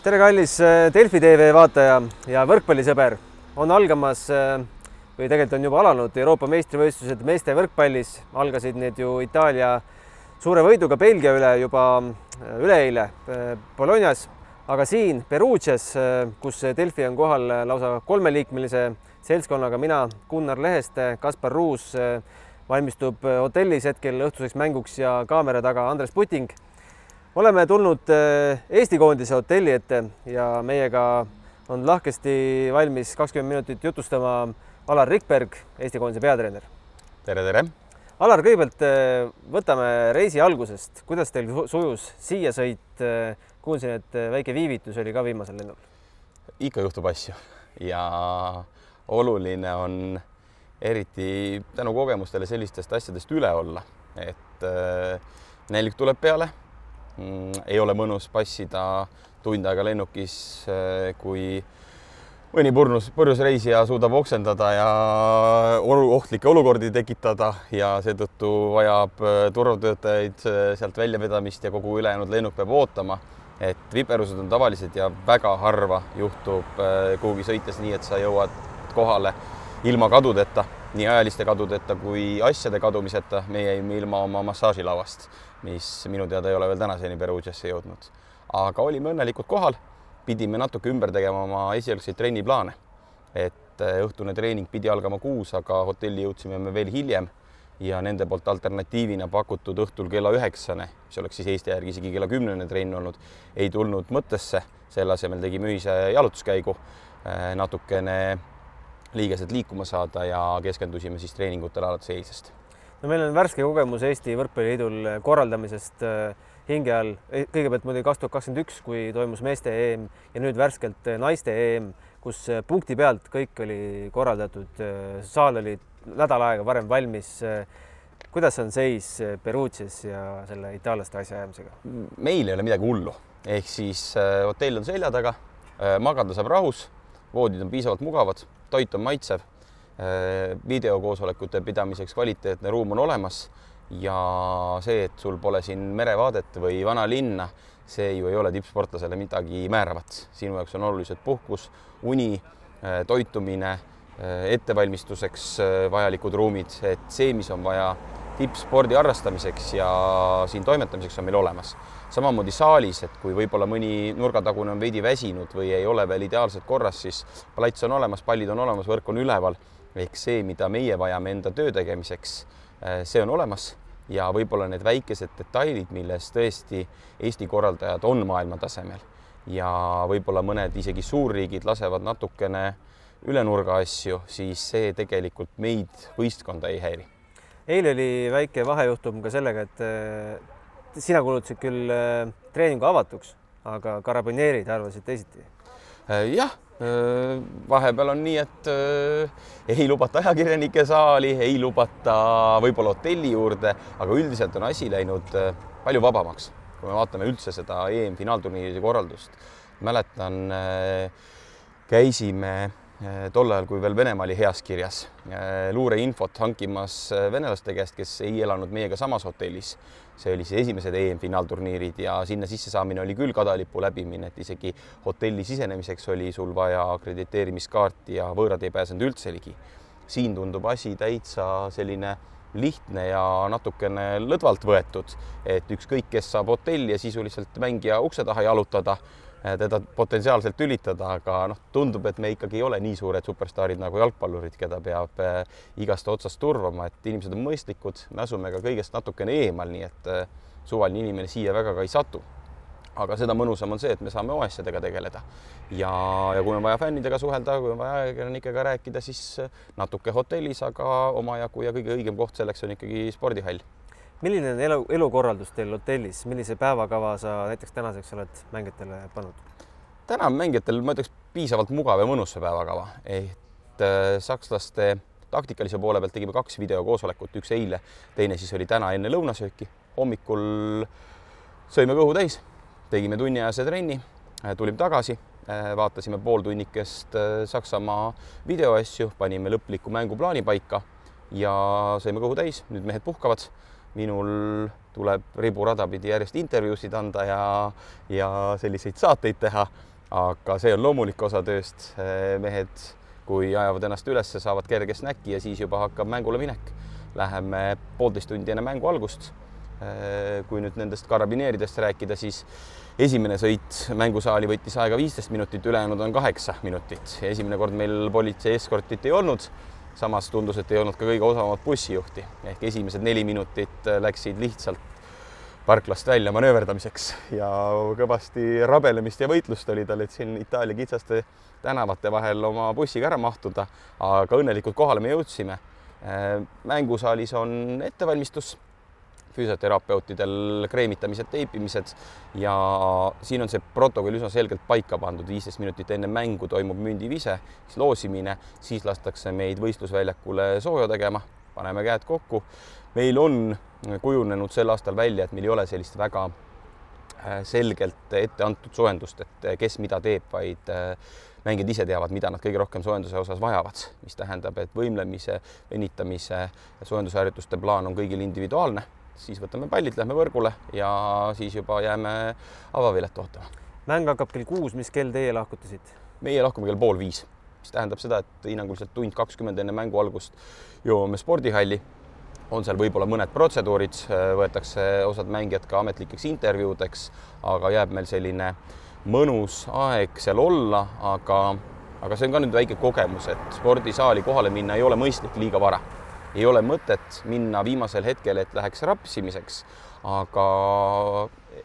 tere, kallis äh, Delfi tv vaataja ja võrkpallisõber. on algamas äh, või tegelikult on juba alanud Euroopa meistrivõistlused meeste võrkpallis. algasid need ju Itaalia suure võiduga Belgia üle juba äh, üleeile Bolognas, aga siin Perugias, kus Delfi on kohal lausa kolmeliikmelise seltskonnaga, mina, Gunnar Leheste, Kaspar Ruus valmistub hotellis hetkel õhtuseks mänguks ja kaamera taga Andres Puting oleme tulnud eh, Eesti koondise hotelli ette ja meiega on lahkesti valmis kakskümmend minutit jutustama Alar Rikberg, Eesti koondise peatreener. tere, tere. Alar, kõigepealt eh, võtame reisi algusest, kuidas teil sujus siia sõit? Eh, kuulsin, et väike viivitus oli ka viimasel lennul. ikka juhtub asju ja oluline on eriti tänu kogemustele sellistest asjadest üle olla, et nälg tuleb peale ei ole mõnus passida tund aega lennukis, äh, kui mõni purnus, purjus reisija suudab oksendada ja ohtlikke olukordi tekitada ja seetõttu vajab äh, turvatöötajaid äh, sealt väljavedamist ja kogu ülejäänud lennuk peab ootama. et viperused on tavalised ja väga harva juhtub kuhugi sõites nii, et sa jõuad kohale ilma kadudeta, nii ajaliste kadudeta kui asjade kadumiseta. meie jäime ilma oma massaažilauast mis minu teada ei ole veel tänaseni Perugiasse jõudnud. aga olime õnnelikult kohal, pidime natuke ümber tegema oma esialgseid trenniplaane. et eh, õhtune treening pidi algama kuus, aga hotelli jõudsime me veel hiljem ja nende poolt alternatiivina pakutud õhtul kella üheksane, mis oleks siis Eesti järgi isegi kella kümnene trenn olnud, ei tulnud mõttesse. selle asemel tegime ühise jalutuskäigu, eh, natukene liigesed liikuma saada ja keskendusime siis treeningutele alates eilsest no meil on värske kogemus Eesti Võrkpalliliidul korraldamisest äh, hinge all, e, kõigepealt muidugi kaks tuhat kakskümmend üks, kui toimus meeste EM ja nüüd värskelt naiste EM, kus punkti pealt kõik oli korraldatud, saal oli nädal aega varem valmis. kuidas on seis Perugias ja selle itaallaste asjaajamisega? meil ei ole midagi hullu, ehk siis hotell on selja taga, magada saab rahus, voodid on piisavalt mugavad, toit on maitsev Äh, videokoosolekute pidamiseks kvaliteetne ruum on olemas ja see, et sul pole siin merevaadet või vanalinna, see ju ei ole tippsportlasele midagi määravat. sinu jaoks on olulised puhkus, uni, äh, toitumine, äh, ettevalmistuseks vajalikud ruumid, et see, mis on vaja tippspordi harrastamiseks ja siin toimetamiseks on meil olemas. Samamoodi saalis, et kui võib-olla mõni nurgatagune on veidi väsinud või ei ole veel ideaalselt korras, siis plats on olemas, pallid on olemas, võrk on üleval. Ehk see, mida meie vajame enda töö tegemiseks, äh, see on olemas. Ja võib-olla need väikesed detailid, milles tõesti Eesti korraldajad on maailmatasemel. Ja võib-olla mõned isegi suurriigid lasevad natukene üle nurga asju, siis see tegelikult meid, võistkonda ei häiri. eile oli väike vahejuhtum ka sellega, et sina kuulutasid küll äh, treeningu avatuks, aga karabineerid arvasid teisiti. jah vahepeal on nii, et ei lubata ajakirjanike saali, ei lubata võib-olla hotelli juurde, aga üldiselt on asi läinud palju vabamaks, kui me vaatame üldse seda EM-finaalturniiride korraldust. mäletan, käisime tol ajal, kui veel Venemaa oli heas kirjas, luureinfot hankimas venelaste käest, kes ei elanud meiega samas hotellis see oli siis esimesed EM-finaalturniirid ja sinna sissesaamine oli küll kadalipu läbimine, et isegi hotelli sisenemiseks oli sul vaja akrediteerimiskaarti ja võõrad ei pääsenud üldse ligi. siin tundub asi täitsa selline lihtne ja natukene lõdvalt võetud, et ükskõik, kes saab hotelli ja sisuliselt mängija ukse taha jalutada Eh, teda potentsiaalselt tülitada, aga noh, tundub, et me ikkagi ei ole nii suured superstaarid nagu jalgpallurid, keda peab eh, igast otsast turvama, et inimesed on mõistlikud, me asume ka kõigest natukene eemal, nii et eh, suvaline inimene siia väga ka ei satu. aga seda mõnusam on see, et me saame oma asjadega tegeleda ja, ja kui on vaja fännidega suhelda, kui on vaja ajakirjanikega rääkida, siis natuke hotellis, aga omajagu ja kõige õigem koht selleks on ikkagi spordihall milline on elu, elukorraldus teil hotellis, millise päevakava sa näiteks tänaseks oled mängijatele pannud? täna on mängijatel, ma ütleks, piisavalt mugav ja mõnus see päevakava, et äh, sakslaste taktikalise poole pealt tegime kaks videokoosolekut, üks eile, teine siis oli täna enne lõunasööki. hommikul sõime kõhu täis, tegime tunniajase trenni, äh, tulime tagasi, äh, vaatasime pooltunnikest äh, Saksamaa videoasju, panime lõpliku mänguplaani paika ja sõime kõhu täis, nüüd mehed puhkavad minul tuleb riburada pidi järjest intervjuusid anda ja, ja selliseid saateid teha. aga see on loomulik osa tööst. mehed, kui ajavad ennast üles, saavad kerge snäki ja siis juba hakkab mängule minek. Läheme poolteist tundi enne mängu algust. kui nüüd nendest karabineeridest rääkida, siis esimene sõit mängusaali võttis aega viisteist minutit, ülejäänud on kaheksa minutit. esimene kord meil politsei eskortit ei olnud samas tundus, et ei olnud ka kõige osavamat bussijuhti. Ehk esimesed neli minutit läksid lihtsalt parklast välja manööverdamiseks ja kõvasti rabelemist ja võitlust oli tal, et siin Itaalia kitsaste tänavate vahel oma bussiga ära mahtuda, aga õnnelikult kohale me jõudsime. mängusaalis on ettevalmistus füsioterapeutidel kreemitamised, teipimised ja siin on see protokoll üsna selgelt paika pandud, viisteist minutit enne mängu toimub mündivise, siis loosimine, siis lastakse meid võistlusväljakule sooja tegema, paneme käed kokku. meil on kujunenud sel aastal välja, et meil ei ole sellist väga äh, selgelt ette antud soojendust, et äh, kes mida teeb, vaid äh, mängijad ise teavad, mida nad kõige rohkem soojenduse osas vajavad, mis tähendab, et võimlemise, venitamise, soojendusharjutuste plaan on kõigil individuaalne siis võtame pallid, lähme võrgule ja siis juba jääme avavilet ootama. mäng hakkab kell kuus, mis kell teie lahkute siit? meie lahkume kell pool viis, mis tähendab seda, et hinnanguliselt tund kakskümmend enne mängu algust jõuame spordihalli. on seal võib-olla mõned protseduurid, võetakse osad mängijad ka ametlikeks intervjuudeks, aga jääb meil selline mõnus aeg seal olla, aga, aga see on ka nüüd väike kogemus, et spordisaali kohale minna ei ole mõistlik liiga vara ei ole mõtet minna viimasel hetkel, et läheks rapsimiseks, aga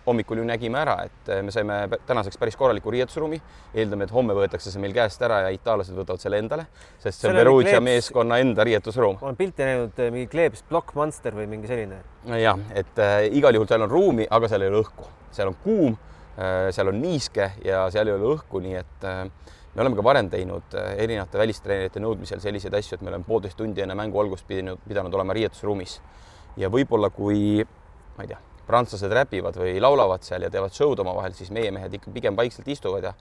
hommikul ju nägime ära, et me saime tänaseks päris korraliku riietusruumi. eeldame, et homme võetakse see meil käest ära ja itaallased võtavad selle endale, sest see on Perugia meeskonna enda riietusruum. olen pilti näinud, eh, mingi kleeps Block Monster või mingi selline. jah, et äh, igal juhul seal on ruumi, aga seal ei ole õhku, seal on kuum äh,, seal on niiske ja seal ei ole õhku, nii et äh, me oleme ka varem teinud äh, erinevate välistreenerite nõudmisel selliseid asju, et me oleme poolteist tundi enne mängu algust pidanud, pidanud olema riietusruumis. ja võib-olla kui, ma ei tea, prantslased räpivad või laulavad seal ja teevad show'd omavahel, siis meie mehed ikka pigem vaikselt istuvad ja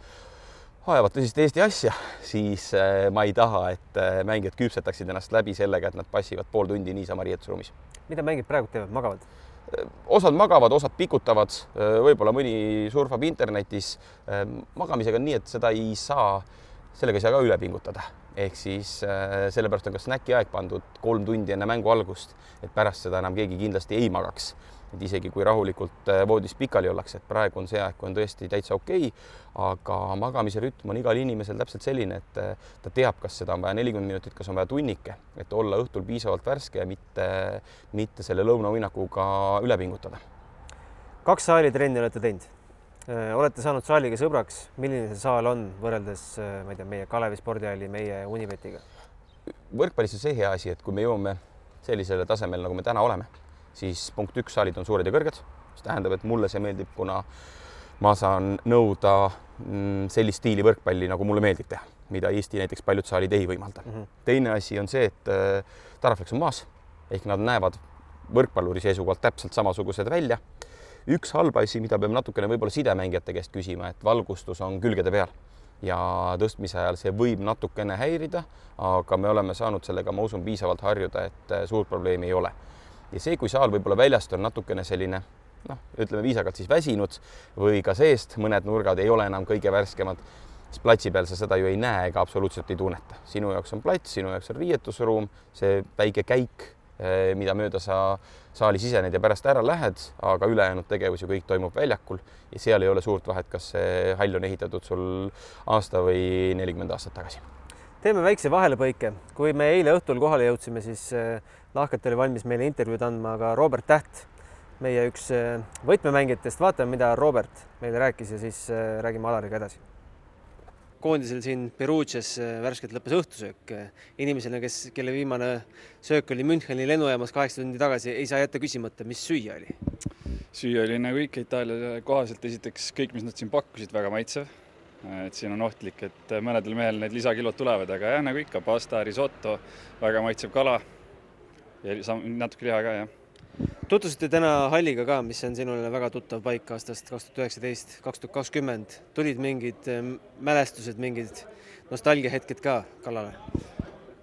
ajavad tõsist Eesti asja, siis äh, ma ei taha, et äh, mängijad küpsetaksid ennast läbi sellega, et nad passivad pool tundi niisama riietusruumis. mida mängijad praegu teevad, magavad? Osad magavad, osad pikutavad, võib-olla mõni surfab internetis. magamisega on nii, et seda ei saa, sellega ei saa ka üle pingutada, ehk siis sellepärast on ka snäki aeg pandud kolm tundi enne mängu algust, et pärast seda enam keegi kindlasti ei magaks et isegi kui rahulikult äh, voodis pikali ollakse, et praegu on see aeg, kui on tõesti täitsa okei okay,, aga magamise rütm on igal inimesel täpselt selline, et äh, ta teab, kas seda on vaja nelikümmend minutit, kas on vaja tunnike, et olla õhtul piisavalt värske ja mitte, mitte selle lõunauinakuga üle pingutada. kaks saalitrenni olete teinud äh, olete saanud saaliga sõbraks, milline see saal on võrreldes, ma ei tea, meie Kalevi spordihalli, meie Unibetiga? võrkpallis on see hea asi, et kui me jõuame sellisele tasemele, nagu me täna oleme siis punkt üks, saalid on suured ja kõrged, mis tähendab, et mulle see meeldib, kuna ma saan nõuda mm, sellist stiili võrkpalli, nagu mulle meeldib teha, mida Eesti näiteks paljud saalid ei võimalda mm. -hmm. teine asi on see, et äh, tarafleks on maas ehk nad näevad võrkpalluri seisukohalt täpselt samasugused välja. üks halb asi, mida peame natukene võib-olla sidemängijate käest küsima, et valgustus on külgede peal ja tõstmise ajal see võib natukene häirida, aga me oleme saanud sellega, ma usun, piisavalt harjuda, et äh, suurt probleemi ei ole ja see, kui saal võib-olla väljast on natukene selline noh, ütleme viisakalt siis väsinud või ka seest mõned nurgad ei ole enam kõige värskemad, siis platsi peal sa seda ju ei näe ega absoluutselt ei tunneta. sinu jaoks on plats, sinu jaoks on riietusruum, see väike käik, eh, mida mööda sa saali sisened ja pärast ära lähed, aga ülejäänud tegevus ju kõik toimub väljakul ja seal ei ole suurt vahet, kas see hall on ehitatud sul aasta või nelikümmend aastat tagasi teeme väikse vahelepõike. kui me eile õhtul kohale jõudsime, siis eh, lahkelt oli valmis meile intervjuud andma ka Robert Täht, meie üks eh, võtmemängijatest. vaatame, mida Robert meile rääkis ja siis eh, räägime Alariga edasi. koondisel siin Perugias värskelt lõppes õhtusöök. inimesele, kes, kelle viimane söök oli Müncheni lennujaamas kaheksa tundi tagasi, ei saa jätta küsimata, mis süüa oli? süüa oli nagu ikka Itaalia kohaselt, esiteks kõik, mis nad siin pakkusid, väga maitsev et siin on ohtlik, et mõnedel mehel need lisakilod tulevad, aga jah, nagu ikka, pasta, risotto, väga maitsev kala ja natuke liha ka, jah. tutvusite täna halliga ka, mis on sinule väga tuttav paik aastast kaks tuhat üheksateist, kaks tuhat kakskümmend. tulid mingid mälestused, mingid nostalgiahetked ka kallale?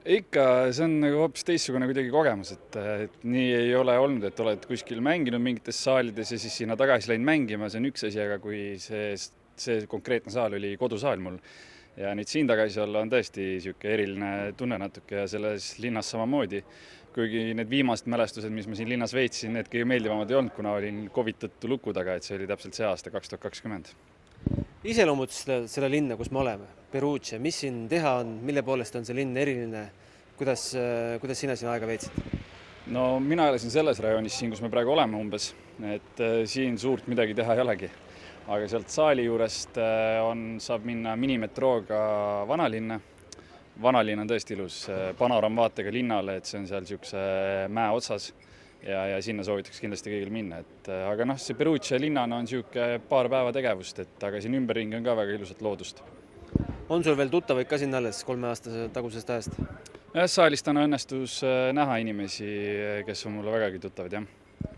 ikka, see on nagu hoopis teistsugune kuidagi kogemus, et, et nii ei ole olnud, et oled kuskil mänginud mingites saalides ja siis sinna tagasi läinud mängima, see on üks asi, aga kui see see konkreetne saal oli kodusaal mul ja nüüd siin tagasi olla on tõesti niisugune eriline tunne natuke ja selles linnas samamoodi. Kuigi need viimased mälestused, mis ma siin linnas veetsin, need kõige meeldivamad ei olnud, kuna olin Covid tõttu luku taga, et see oli täpselt see aasta, kaks tuhat kakskümmend. iseloomusta seda, seda linna, kus me oleme, Perugia, mis siin teha on, mille poolest on see linn eriline, kuidas, kuidas sina siin aega veetsid? no mina elasin selles rajoonis siin, kus me praegu oleme umbes, et äh, siin suurt midagi teha ei olegi aga sealt saali juurest äh, on, saab minna minimetrooga vanalinna. Vanalinn on tõesti ilus, äh, panoraamvaatega linnale, et see on seal niisuguse mäe otsas ja, ja sinna soovitaks kindlasti kõigil minna, et äh, aga noh, see Perugia linnana on niisugune paar päeva tegevust, et aga siin ümberringi on ka väga ilusat loodust. on sul veel tuttavaid ka siin alles kolmeaastase tagusest ajast? jah, saalist täna õnnestus näha inimesi, kes on mulle vägagi tuttavad, jah.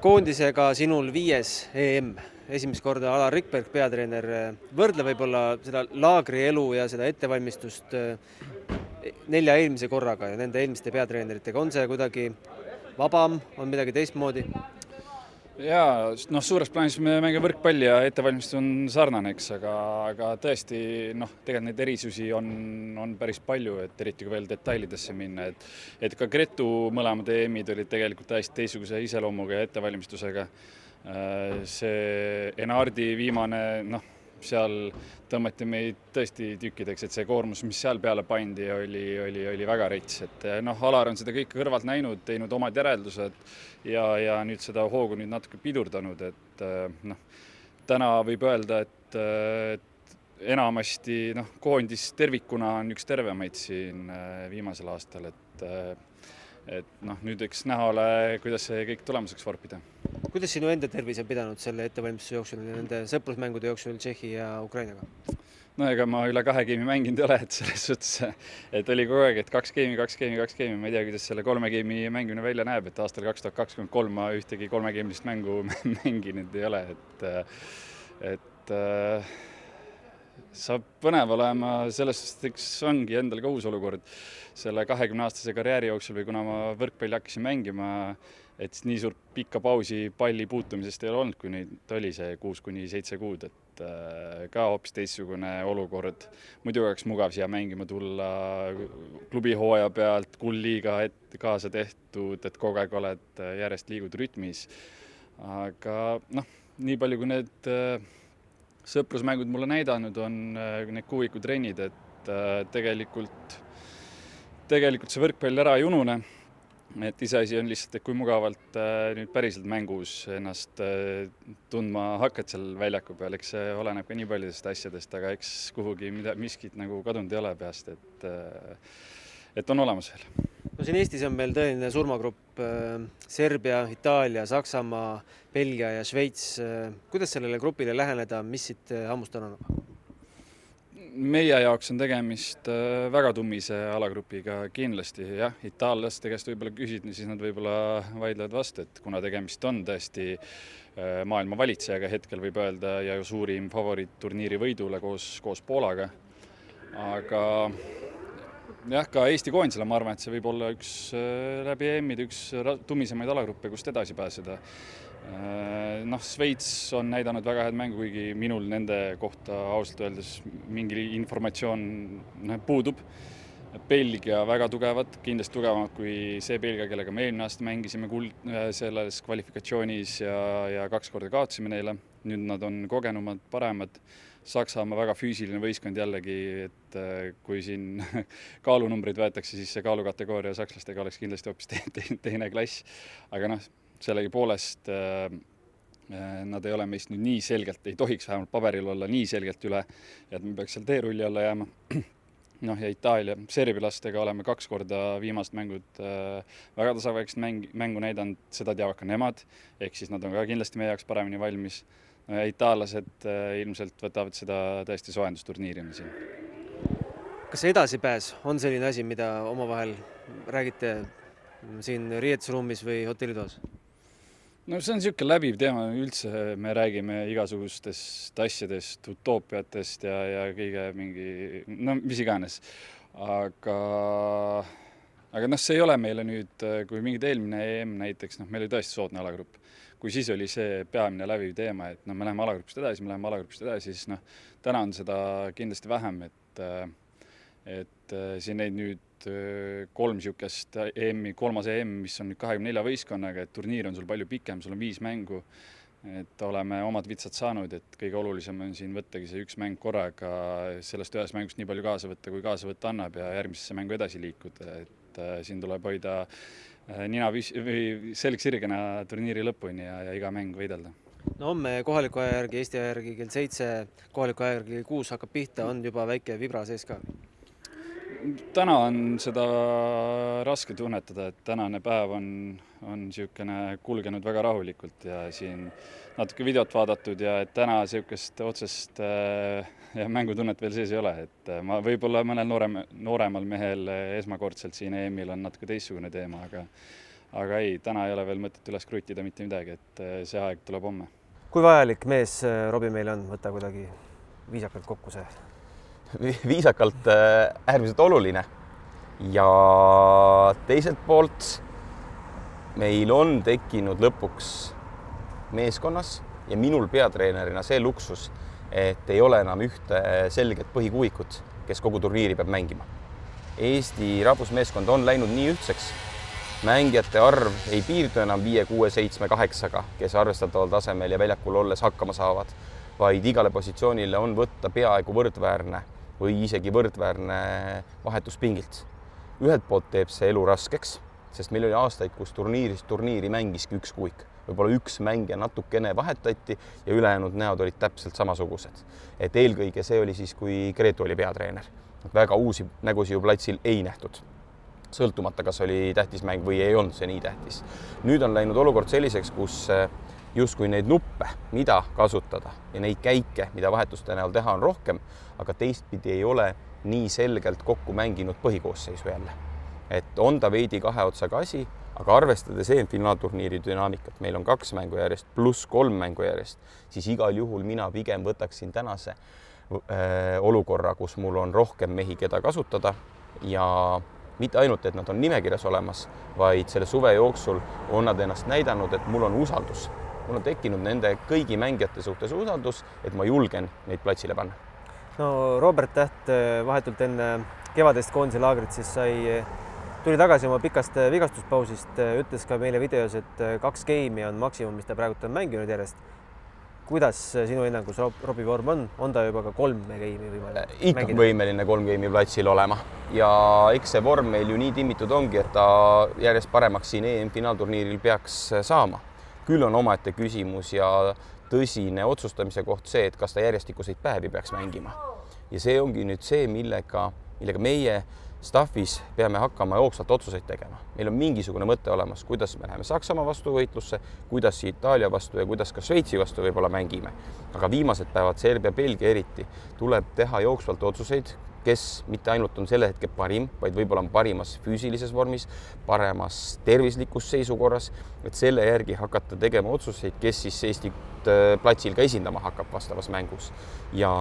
koondisega sinul viies EM esimest korda Alar Rikberg, peatreener, võrdle võib-olla seda laagrielu ja seda ettevalmistust eh, nelja eelmise korraga ja nende eelmiste peatreeneritega, on see kuidagi vabam, on midagi teistmoodi? jaa, noh, suures plaanis me mängime võrkpalli ja ettevalmistus on sarnane, eks, aga, aga tõesti noh, tegelikult neid erisusi on, on päris palju, et eriti kui veel detailidesse minna, et et ka Gretu mõlemad EM-id olid tegelikult täiesti teistsuguse iseloomuga ja ettevalmistusega see Enardi viimane, noh, seal tõmmati meid tõesti tükkideks, et see koormus, mis seal peale pandi, oli, oli, oli väga rets, et eh, noh, Alar on seda kõike kõrvalt näinud, teinud omad järeldused ja, ja nüüd seda hoogu nüüd natuke pidurdanud, et eh, noh, täna võib öelda, et, eh, et enamasti noh, koondis tervikuna on üks tervemaid siin viimasel aastal, et et noh, nüüd eks näha ole, kuidas see kõik tulemuseks vorpida. kuidas sinu enda tervis on pidanud selle ettevalmistuse jooksul nende sõprusmängude jooksul Tšehhi ja Ukrainaga? no ega ma üle kahe geimi mänginud ei ole, et selles suhtes, et oli kogu aeg, et kaks geimi, kaks geimi, kaks geimi, ma ei tea, kuidas selle kolme geimi mängimine välja näeb, et aastal kaks tuhat kakskümmend kolm ma ühtegi kolmegeimilist mängu mänginud ei ole, et et äh, saab põnev olema, selles suhtes, eks ongi endal ka uus olukord selle kahekümneaastase karjääri jooksul või kuna ma võrkpalli hakkasin mängima, et nii suurt pikka pausi palli puutumisest ei ole olnud, kui nüüd oli see kuus kuni seitse kuud, et äh, ka hoopis teistsugune olukord. muidu oleks mugav siia mängima tulla klubihooaja pealt, kuldliiga et kaasa tehtud, et kogu aeg oled, järjest liigud rütmis. aga noh, nii palju, kui need äh, sõprusmängud mulle näidanud on, need kuuikutrennid, et tegelikult tegelikult see võrkpall ära ei unune. et iseasi on lihtsalt, et kui mugavalt äh, nüüd päriselt mängus ennast äh, tundma hakkad seal väljaku peal, eks see oleneb ka nii paljudest asjadest, aga eks kuhugi mida, miskit nagu kadunud ei ole peast, et äh, et on olemas veel. no siin Eestis on meil tõeline surmagrupp Serbia, Itaalia, Saksamaa, Belgia ja Šveits. kuidas sellele grupile läheneda, mis siit hammust on annab? meie jaoks on tegemist äh, väga tummise alagrupiga kindlasti jah, itaallaste käest võib-olla küsid, siis nad võib-olla vaidlevad vastu, et kuna tegemist on tõesti äh, maailma valitsejaga hetkel võib öelda ja suurim favoriit turniiri võidule koos, koos Poolaga. aga jah, ka Eesti koondisele ma arvan, et see võib olla üks äh, läbi EM-ide üks tumisemaid alagruppe, kust edasi pääseda Äh, noh, Šveits on näidanud väga head mängu, kuigi minul nende kohta ausalt öeldes mingi informatsioon noh, puudub. Belgia väga tugevad, kindlasti tugevamad kui see Belgia, kellega me eelmine aasta mängisime kuld, äh, selles kvalifikatsioonis ja, ja kaks korda kaotasime neile. nüüd nad on kogenumad, paremad. Saksamaa väga füüsiline võistkond jällegi, et äh, kui siin kaalunumbreid võetakse, siis see kaalukategooria sakslastega oleks kindlasti hoopis teine klass. aga noh sellegipoolest äh, äh, nad ei ole meist nüüd nii selgelt, ei tohiks vähemalt paberil olla nii selgelt üle, et me peaks seal teerulli alla jääma. noh, ja Itaalia, serbilastega oleme kaks korda viimased mängud äh, väga tasaväikest mäng, mängu näidanud, seda teavad ka nemad, ehk siis nad on ka kindlasti meie jaoks paremini valmis. Ja itaallased ilmselt võtavad seda tõesti soojendusturniirina siin. kas edasipääs on selline asi, mida omavahel räägite siin riietusruumis või hotellitoas? no see on niisugune läbiv teema üldse, me räägime igasugustest asjadest, utoopiatest ja, ja kõige mingi, no mis iganes. aga, aga noh, see ei ole meile nüüd, kui mingid eelmine EM näiteks, noh, meil oli tõesti soodne alagrupp. Kui siis oli see peamine läbiv teema, et noh, me läheme alagrupist edasi, me läheme alagrupist edasi, siis noh, täna on seda kindlasti vähem, et et siin neid nüüd kolm niisugust EM-i, kolmas EM, mis on nüüd kahekümne nelja võistkonnaga, et turniir on sul palju pikem, sul on viis mängu, et oleme omad vitsad saanud, et kõige olulisem on siin võttagi see üks mäng korraga, sellest ühest mängust nii palju kaasa võtta, kui kaasa võtta annab ja järgmisesse mängu edasi liikuda, et siin tuleb hoida nina püs- või selg sirgena turniiri lõpuni ja, ja iga mäng võidelda no homme kohaliku aja järgi, Eesti aja järgi kell seitse, kohaliku aja järgi kell kuus hakkab pihta, on juba väike vibra sees ka? Täna on seda raske tunnetada, et tänane päev on, on niisugune kulgenud väga rahulikult ja siin natuke videot vaadatud ja et täna niisugust otsest äh, mängutunnet veel sees ei ole, et äh, ma võib-olla mõnel noorem, nooremal mehel esmakordselt siin EM-il on natuke teistsugune teema, aga aga ei, täna ei ole veel mõtet üles kruttida mitte midagi, et äh, see aeg tuleb homme. kui vajalik mees Robbie meil on, võta kuidagi viisakalt kokku see viisakalt äh, äärmiselt oluline. ja teiselt poolt meil on tekkinud lõpuks meeskonnas ja minul peatreenerina see luksus, et ei ole enam ühte selget põhikuuikut, kes kogu turniiri peab mängima. Eesti rahvusmeeskond on läinud nii ühtseks, mängijate arv ei piirdu enam viie, kuue, seitsme, kaheksaga, kes arvestataval tasemel ja väljakul olles hakkama saavad, vaid igale positsioonile on võtta peaaegu võrdväärne või isegi võrdväärne vahetuspingilt. ühelt poolt teeb see elu raskeks, sest meil oli aastaid, kus turniirist turniiri mängiski üks kuik, võib-olla üks mängija natukene vahetati ja ülejäänud näod olid täpselt samasugused. et eelkõige see oli siis, kui Gretu oli peatreener. väga uusi nägusid ju platsil ei nähtud sõltumata, kas oli tähtis mäng või ei olnud see nii tähtis. nüüd on läinud olukord selliseks, kus justkui neid nuppe, mida kasutada ja neid käike, mida vahetuste näol teha, on rohkem, aga teistpidi ei ole nii selgelt kokku mänginud põhikoosseisu jälle. et on ta veidi kahe otsaga asi, aga arvestades EM-finaalturniiri dünaamikat, meil on kaks mängu järjest pluss kolm mängu järjest, siis igal juhul mina pigem võtaksin tänase äh, olukorra, kus mul on rohkem mehi, keda kasutada ja mitte ainult, et nad on nimekirjas olemas, vaid selle suve jooksul on nad ennast näidanud, et mul on usaldus mul on tekkinud nende kõigi mängijate suhtes usaldus, et ma julgen neid platsile panna. no Robert Täht eh, vahetult enne kevadist koondise laagrit siis sai, eh, tuli tagasi oma pikast eh, vigastuspausist, ütles ka meile videos, et kaks geimi on maksimum, mis ta praegult on mänginud järjest. kuidas sinu hinnangus Robbie vorm on, on ta juba ka kolme geimi võimalik? ikka mängida? võimeline kolm geimi platsil olema ja eks see vorm meil ju nii timmitud ongi, et ta järjest paremaks siin EM-finaalturniiril peaks saama küll on omaette küsimus ja tõsine otsustamise koht see, et kas ta järjestikuseid päevi peaks mängima. ja see ongi nüüd see, millega, millega meie staff'is peame hakkama jooksvalt otsuseid tegema. meil on mingisugune mõte olemas, kuidas me läheme Saksamaa vastu võitlusse, kuidas Itaalia vastu ja kuidas ka Šveitsi vastu võib-olla mängime. aga viimased päevad, Serbia, Belgia eriti, tuleb teha jooksvalt otsuseid, kes mitte ainult on selle hetke parim, vaid võib-olla on parimas füüsilises vormis, paremas tervislikus seisukorras, et selle järgi hakata tegema otsuseid, kes siis Eestit äh, platsil ka esindama hakkab vastavas mängus. ja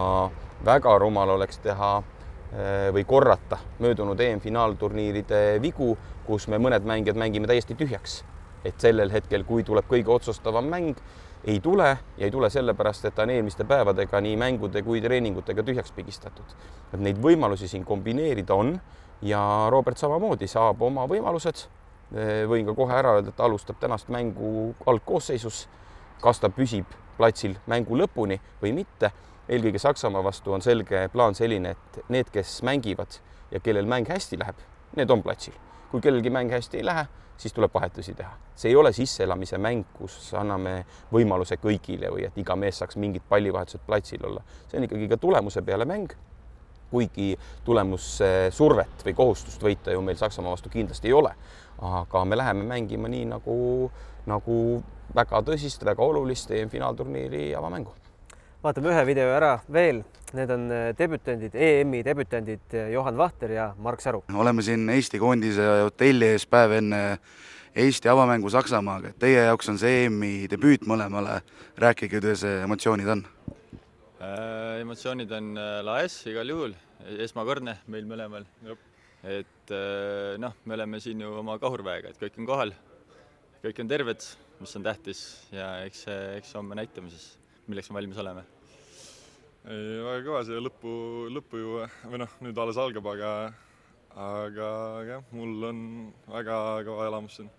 väga rumal oleks teha äh, või korrata möödunud EM-finaalturniiride vigu, kus me mõned mängijad mängime täiesti tühjaks. et sellel hetkel, kui tuleb kõige otsustavam mäng, ei tule ja ei tule sellepärast, et ta on eelmiste päevadega nii mängude kui treeningutega tühjaks pigistatud. et neid võimalusi siin kombineerida on ja Robert samamoodi saab oma võimalused. võin ka kohe ära öelda, et ta alustab tänast mängu algkoosseisus. kas ta püsib platsil mängu lõpuni või mitte. eelkõige Saksamaa vastu on selge plaan selline, et need, kes mängivad ja kellel mäng hästi läheb, need on platsil. kui kellelgi mäng hästi ei lähe siis tuleb vahetusi teha. see ei ole sisseelamise mäng, kus anname võimaluse kõigile või et iga mees saaks mingit pallivahetused platsil olla. see on ikkagi ka tulemuse peale mäng. kuigi tulemussurvet või kohustust võita ju meil Saksamaa vastu kindlasti ei ole, aga me läheme mängima nii nagu, nagu väga tõsist, väga olulist EM-finaalturniiri avamängu vaatame ühe video ära veel, need on debütandid, EM-i debütandid Johan Vahter ja Mark Säru. oleme siin Eesti koondise hotelli ees päev enne Eesti avamängu Saksamaaga, et teie jaoks on see EM-i debüüt mõlemale, rääkige, kuidas emotsioonid on äh,? emotsioonid on laes igal juhul, esmakordne meil mõlemal. et äh, noh, me oleme siin ju oma kahurväega, et kõik on kohal, kõik on terved mis on tähtis ja eks, eks homme näitame siis, milleks me valmis oleme. Ei, väga kõva see lõppu, lõppu ju või noh, nüüd alles algab, aga aga jah, mul on väga kõva elamus siin.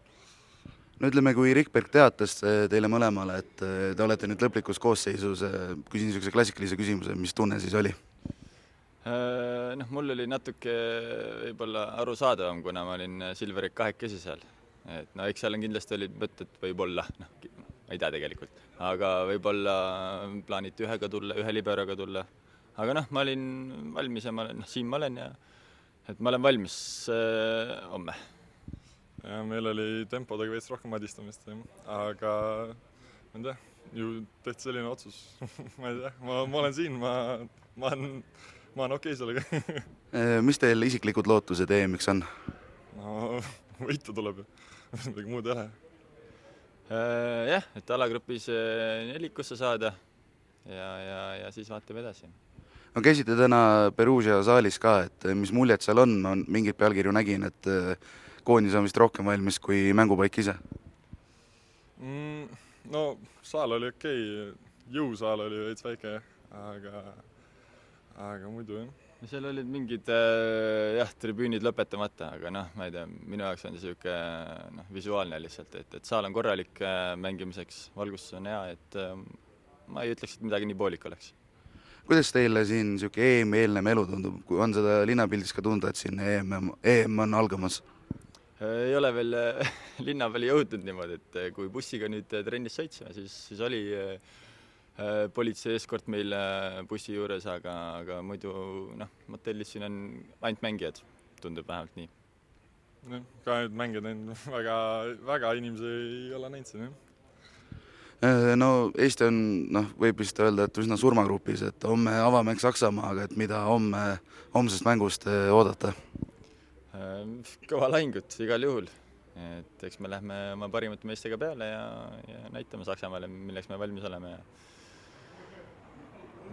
no ütleme, kui Rikberg teatas teile mõlemale, et te olete nüüd lõplikus koosseisus, küsin niisuguse klassikalise küsimuse, mis tunne siis oli? noh, mul oli natuke võib-olla arusaadavam, kuna ma olin Silverit kahekesi seal. et no eks seal on kindlasti olid mõtted võib-olla, noh, ma ei tea tegelikult, aga võib-olla plaaniti ühega tulla, ühe liberoga tulla. aga noh, ma olin valmis ja ma olen, noh, siin ma olen ja et ma olen valmis äh, homme. ja meil oli tempodega veits rohkem madistamist, aga ma ei tea, ju tehti selline otsus ma ei tea, ma, ma olen siin, ma, ma olen ma olen okei okay sellega mis teil isiklikud lootused EM-iks on? no võitu tuleb ju, midagi muud ei ole. Äh, jah, et alagrupis äh, nelikusse saada ja, ja, ja siis vaatame edasi. no käisite täna Perugia saalis ka, et mis muljed seal on, ma mingeid pealkirju nägin, et äh, koondis on vist rohkem valmis kui mängupaik ise mm,? no saal oli okei okay., jõusaal oli veits väike, aga aga muidu jah. Seal olid mingid äh, jah, tribüünid lõpetamata, aga noh, ma ei tea, minu jaoks on see niisugune noh, visuaalne lihtsalt, et, et saal on korralik äh, mängimiseks, valgustus on hea, et äh, ma ei ütleks, et midagi nii poolik oleks. kuidas teile siin niisugune EM-i eelnev elu tundub, kui on seda linnapildis ka tunda, et siin EM, EM on algamas? ei ole veel linna peale jõudnud niimoodi, et kui bussiga nüüd trennis sõitsime, siis, siis oli äh, Äh, politsei eskort meil äh, bussi juures, aga, aga muidu noh, motellis siin on ainult mängijad, tundub vähemalt nii. jah, ka nüüd mängijad on väga, väga inimesi ei ole näinud siin, jah. Äh, no Eesti on noh, võib vist öelda, et üsna surmagrupis, et homme avamäng Saksamaaga, et mida homme, homsest mängust oodata? kõva lahingut igal juhul, et eks me lähme oma parimate meestega peale ja, ja näitame Saksamaale, milleks me valmis oleme ja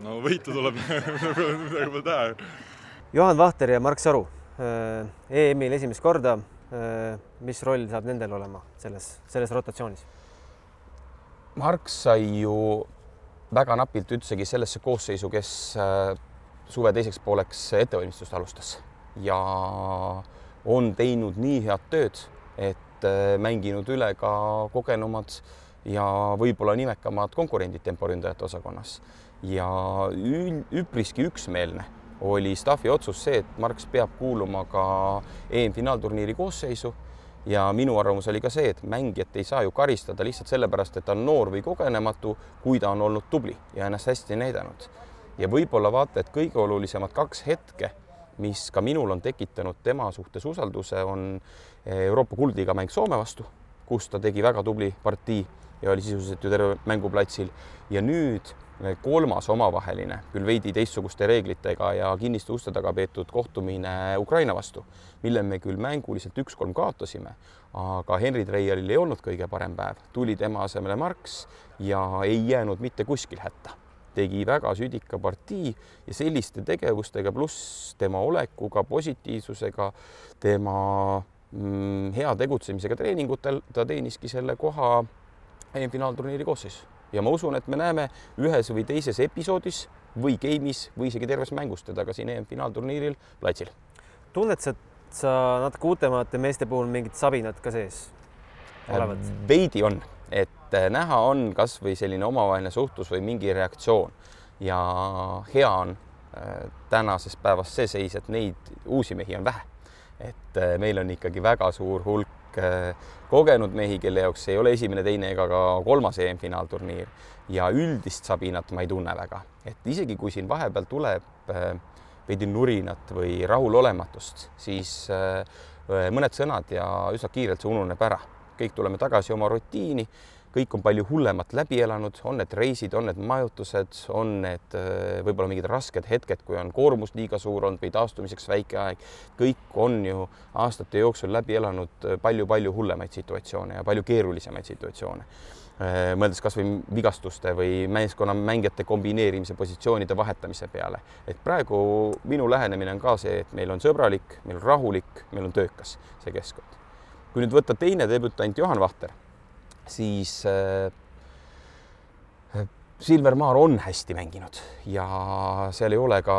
no võitu tuleb midagi pole teha ju. Juhan Vahter ja Mark Saru EM-il esimest korda. mis roll saab nendel olema selles, selles rotatsioonis? Mark sai ju väga napilt üldsegi sellesse koosseisu, kes äh, suve teiseks pooleks ettevalmistust alustas ja on teinud nii head tööd, et äh, mänginud üle ka kogenumad ja võib-olla nimekamad konkurendid temporündajate osakonnas ja üpriski üksmeelne oli staffi otsus see, et Marx peab kuuluma ka EM-finaalturniiri koosseisu ja minu arvamus oli ka see, et mängijat ei saa ju karistada lihtsalt sellepärast, et ta on noor või kogenematu, kui ta on olnud tubli ja ennast hästi näidanud. ja võib-olla vaata, et kõige olulisemad kaks hetke, mis ka minul on tekitanud tema suhtes usalduse, on Euroopa kuldliiga mäng Soome vastu, kus ta tegi väga tubli partii ja oli sisuliselt ju terve mänguplatsil ja nüüd kolmas omavaheline, küll veidi teistsuguste reeglitega ja kinniste uste taga peetud kohtumine Ukraina vastu, mille me küll mänguliselt üks-kolm kaotasime, aga Henri Treialil ei olnud kõige parem päev, tuli tema asemele Marx ja ei jäänud mitte kuskil hätta. tegi väga südika partii ja selliste tegevustega pluss tema olekuga, positiivsusega, tema mm, hea tegutsemisega treeningutel ta teeniski selle koha EM-finaalturniiri koosseisus ja ma usun, et me näeme ühes või teises episoodis või game'is või isegi terves mängus teda ka siin EM-finaalturniiril platsil. tunned sa, et sa natuke uutemate meeste puhul mingit sabinat ka sees olevat? veidi on, et äh, näha on kasvõi selline omavaheline suhtlus või mingi reaktsioon ja hea on äh, tänases päevas see seis, et neid uusi mehi on vähe. et äh, meil on ikkagi väga suur hulk Äh, kogenud mehi, kelle jaoks ei ole esimene, teine ega ka kolmas EM-finaalturniir. Ja üldist sabinat ma ei tunne väga, et isegi kui siin vahepeal tuleb äh, veidi nurinat või rahulolematust, siis äh, mõned sõnad ja üsna kiirelt see ununeb ära, kõik tuleme tagasi oma rutiini kõik on palju hullemat läbi elanud, on need reisid, on need majutused, on need äh, võib-olla mingid rasked hetked, kui on koormus liiga suur olnud või taastumiseks väike aeg. kõik on ju aastate jooksul läbi elanud palju-palju äh, hullemaid situatsioone ja palju keerulisemaid situatsioone äh, mõeldes kasvõi vigastuste või meeskonna mängijate kombineerimise, positsioonide vahetamise peale. et praegu minu lähenemine on ka see, et meil on sõbralik, meil on rahulik, meil on töökas see keskkond. kui nüüd võtta teine debütant Juhan Vahter siis äh, Silver Maar on hästi mänginud ja seal ei ole ka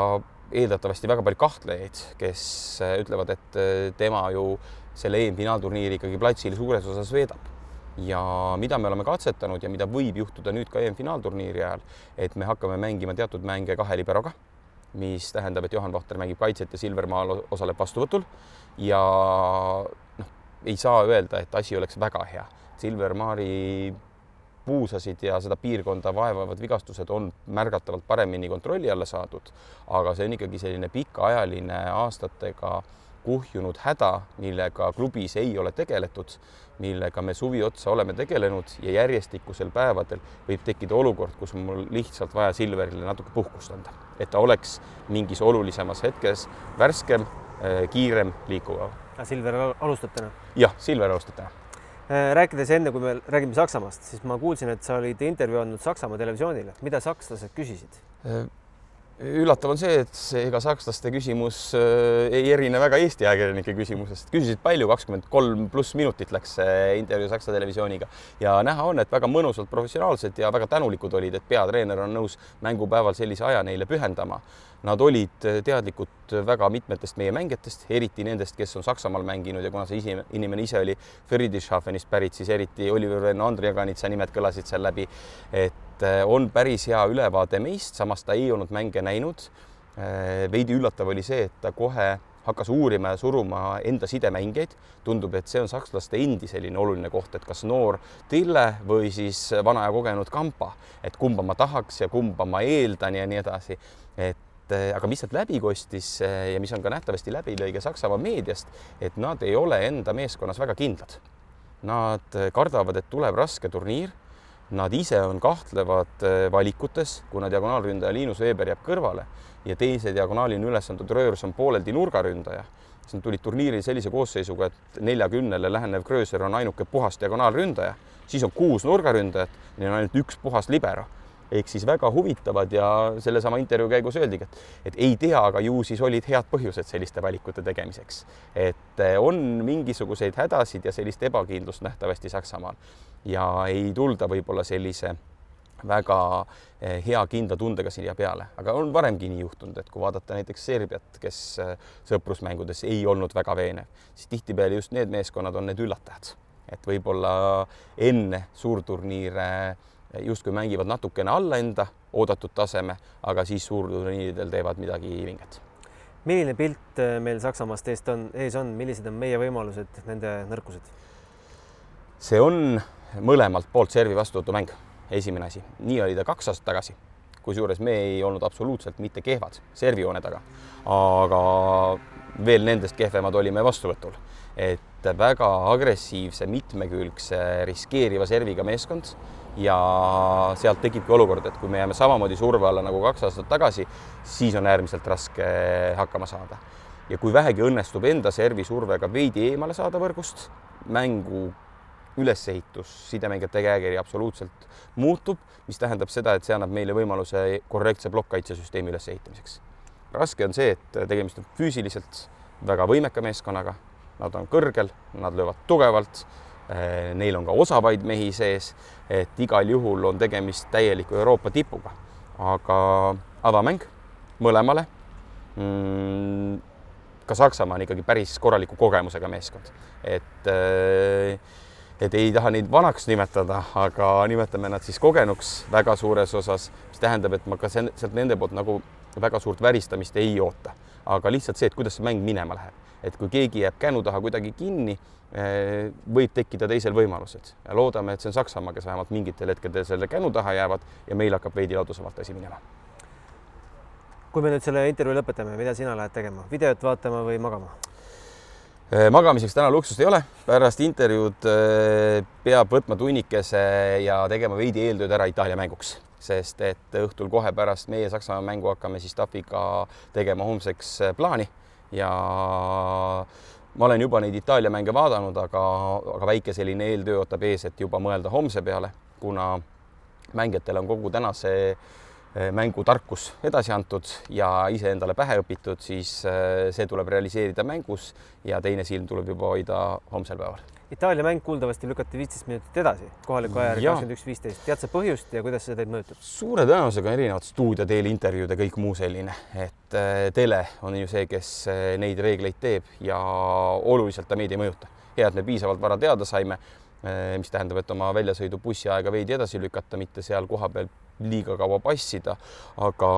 eeldatavasti väga palju kahtlejaid, kes äh, ütlevad, et äh, tema ju selle EM-finaalturniiri ikkagi platsil suures osas veedab. ja mida me oleme katsetanud ja mida võib juhtuda nüüd ka EM-finaalturniiri ajal, et me hakkame mängima teatud mänge kahe liberoga, mis tähendab, et Johan Vahter mängib kaitset ja Silver Maar osaleb vastuvõtul ja noh, ei saa öelda, et asi oleks väga hea. Silver Maari puusasid ja seda piirkonda vaevavad vigastused on märgatavalt paremini kontrolli alla saadud, aga see on ikkagi selline pikaajaline aastatega kuhjunud häda, millega klubis ei ole tegeletud, millega me suvi otsa oleme tegelenud ja järjestikusel päevadel võib tekkida olukord, kus mul lihtsalt vaja Silverile natuke puhkust anda, et ta oleks mingis olulisemas hetkes värskem, kiirem, liikuvam. Silver alustab täna? jah, Silver alustab täna rääkides enne, kui me räägime Saksamaast, siis ma kuulsin, et sa olid intervjuu andnud Saksamaa televisioonile. mida sakslased küsisid? Üllatav on see, et ega sakslaste küsimus äh, ei erine väga Eesti ajakirjanike küsimusest. küsisid palju, kakskümmend kolm pluss minutit läks see intervjuu Saksa televisiooniga ja näha on, et väga mõnusalt professionaalsed ja väga tänulikud olid, et peatreener on nõus mängupäeval sellise aja neile pühendama. Nad olid teadlikud väga mitmetest meie mängijatest, eriti nendest, kes on Saksamaal mänginud ja kuna see isi, inimene ise oli Friedrichshafenist pärit, siis eriti Oliver Venno, Andrei Jaganitsa nimed kõlasid seal läbi. et Eh, on päris hea ülevaade meist, samas ta ei olnud mänge näinud. Eh, veidi üllatav oli see, et ta kohe hakkas uurima ja suruma enda sidemängijaid. tundub, et see on sakslaste endi selline oluline koht, et kas noor Tille või siis vana ja kogenud Kampa, et kumba ma tahaks ja kumba ma eeldan ja nii edasi. et eh, aga mis sealt läbi kostis ja mis on ka nähtavasti läbilõige Saksamaa meediast, et nad ei ole enda meeskonnas väga kindlad. Nad kardavad, et tuleb raske turniir Nad ise on kahtlevad äh, valikutes, kuna diagonaalründaja Liinus Veber jääb kõrvale ja teise diagonaalini üles antud Röörs on pooleldi nurgaründaja. siis nad tulid turniiril sellise koosseisuga, et neljakümnele lähenev Grööser on ainuke puhas diagonaalründaja, siis on kuus nurgaründajat, neil on ainult üks puhas libero ehk siis väga huvitavad ja sellesama intervjuu käigus öeldigi, et, et ei tea, aga ju siis olid head põhjused selliste valikute tegemiseks. et eh, on mingisuguseid hädasid ja sellist ebakindlust nähtavasti Saksamaal ja ei tulda võib-olla sellise väga eh, hea kindla tundega siia peale, aga on varemgi nii juhtunud, et kui vaadata näiteks Serbiat, kes eh, sõprusmängudes ei olnud väga veenev, siis tihtipeale just need meeskonnad on need üllatajad, et võib-olla enne suurturniire justkui mängivad natukene alla enda oodatud taseme, aga siis suurturniiridel teevad midagi vinget. milline pilt meil Saksamaast eest on, ees on, millised on meie võimalused, nende nõrkused? see on mõlemalt poolt servi vastuvõtumäng, esimene asi, nii oli ta kaks aastat tagasi, kusjuures me ei olnud absoluutselt mitte kehvad servijoone taga, aga veel nendest kehvemad olime vastuvõtul, et väga agressiivse, mitmekülgse, riskeeriva serviga meeskond. Ja sealt tekibki olukord, et kui me jääme samamoodi surve alla nagu kaks aastat tagasi, siis on äärmiselt raske hakkama saada. ja kui vähegi õnnestub enda servi survega veidi eemale saada võrgust, mängu ülesehitus, sidemängijate käekiri absoluutselt muutub, mis tähendab seda, et see annab meile võimaluse korrektse plokkkaitsesüsteemi ülesehitamiseks. raske on see, et tegemist on füüsiliselt väga võimeka meeskonnaga, nad on kõrgel, nad löövad tugevalt Eh, neil on ka osavaid mehi sees, et igal juhul on tegemist täieliku Euroopa tipuga, aga avamäng mõlemale mm,. ka Saksamaa on ikkagi päris korraliku kogemusega meeskond, et eh, et ei taha neid vanaks nimetada, aga nimetame nad siis kogenuks väga suures osas, mis tähendab, et ma ka sealt nende poolt nagu väga suurt väristamist ei oota, aga lihtsalt see, et kuidas see mäng minema läheb, et kui keegi jääb kännu taha kuidagi kinni Eh, võib tekkida teisel võimalused. Ja loodame, et see on Saksamaa, kes vähemalt mingitel hetkedel selle kännu taha jäävad ja meil hakkab veidi ladusamalt asi minema. kui me nüüd selle intervjuu lõpetame, mida sina lähed tegema, videot vaatama või magama? Eh, magamiseks täna luksust ei ole, pärast intervjuud eh, peab võtma tunnikese ja tegema veidi eeltööd ära Itaalia mänguks, sest et õhtul kohe pärast meie Saksamaa mängu hakkame siis Tafiga tegema homseks plaani. Ja ma olen juba neid Itaalia mänge vaadanud, aga, aga väike selline eeltöö ootab ees, et juba mõelda homse peale, kuna mängijatele on kogu tänase eh, mängu tarkus edasi antud ja iseendale pähe õpitud, siis eh, see tuleb realiseerida mängus ja teine silm tuleb juba hoida homsel päeval Itaalia mäng kuuldavasti lükati viisteist minutit edasi, kohaliku aja järgi kakskümmend üks, viisteist. tead sa põhjust ja kuidas see teid mõjutab? suure tõenäosusega erinevad stuudioteel intervjuud ja kõik muu selline, et äh, tele on ju see, kes neid reegleid teeb ja oluliselt ta meid ei mõjuta. hea, et me piisavalt vara teada saime, mis tähendab, et oma väljasõidu bussiaega veidi edasi lükata, mitte seal kohapeal liiga kaua passida, aga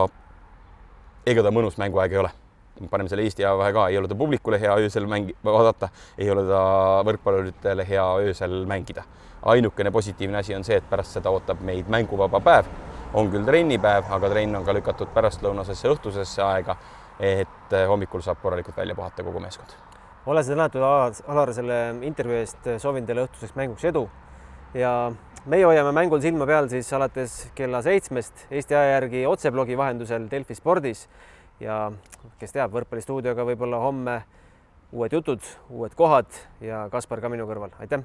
ega ta mõnus mänguaeg ei ole. paneme selle Eesti ajavahe ka, ei ole ta publikule hea öösel mängi-, vaadata, ei ole ta võrkpalluritele hea öösel mängida. ainukene positiivne asi on see, et pärast seda ootab meid mänguvaba päev, on küll trennipäev, aga trenn on ka lükatud pärastlõunasesse õhtusesse aega, et eh, hommikul saab korralikult välja puhata kogu meeskond. Ole sa tänatud, Alar, Alar, selle intervjuu eest, soovin teile õhtuseks mänguks edu. Ja meie hoiame mängul silma peal siis alates kella seitsmest Eesti aja järgi otseblogi vahendusel Delfi spordis. Ja kes teab, võrkpallistuudioga võib-olla homme uued jutud, uued kohad ja Kaspar ka minu kõrval, aitäh!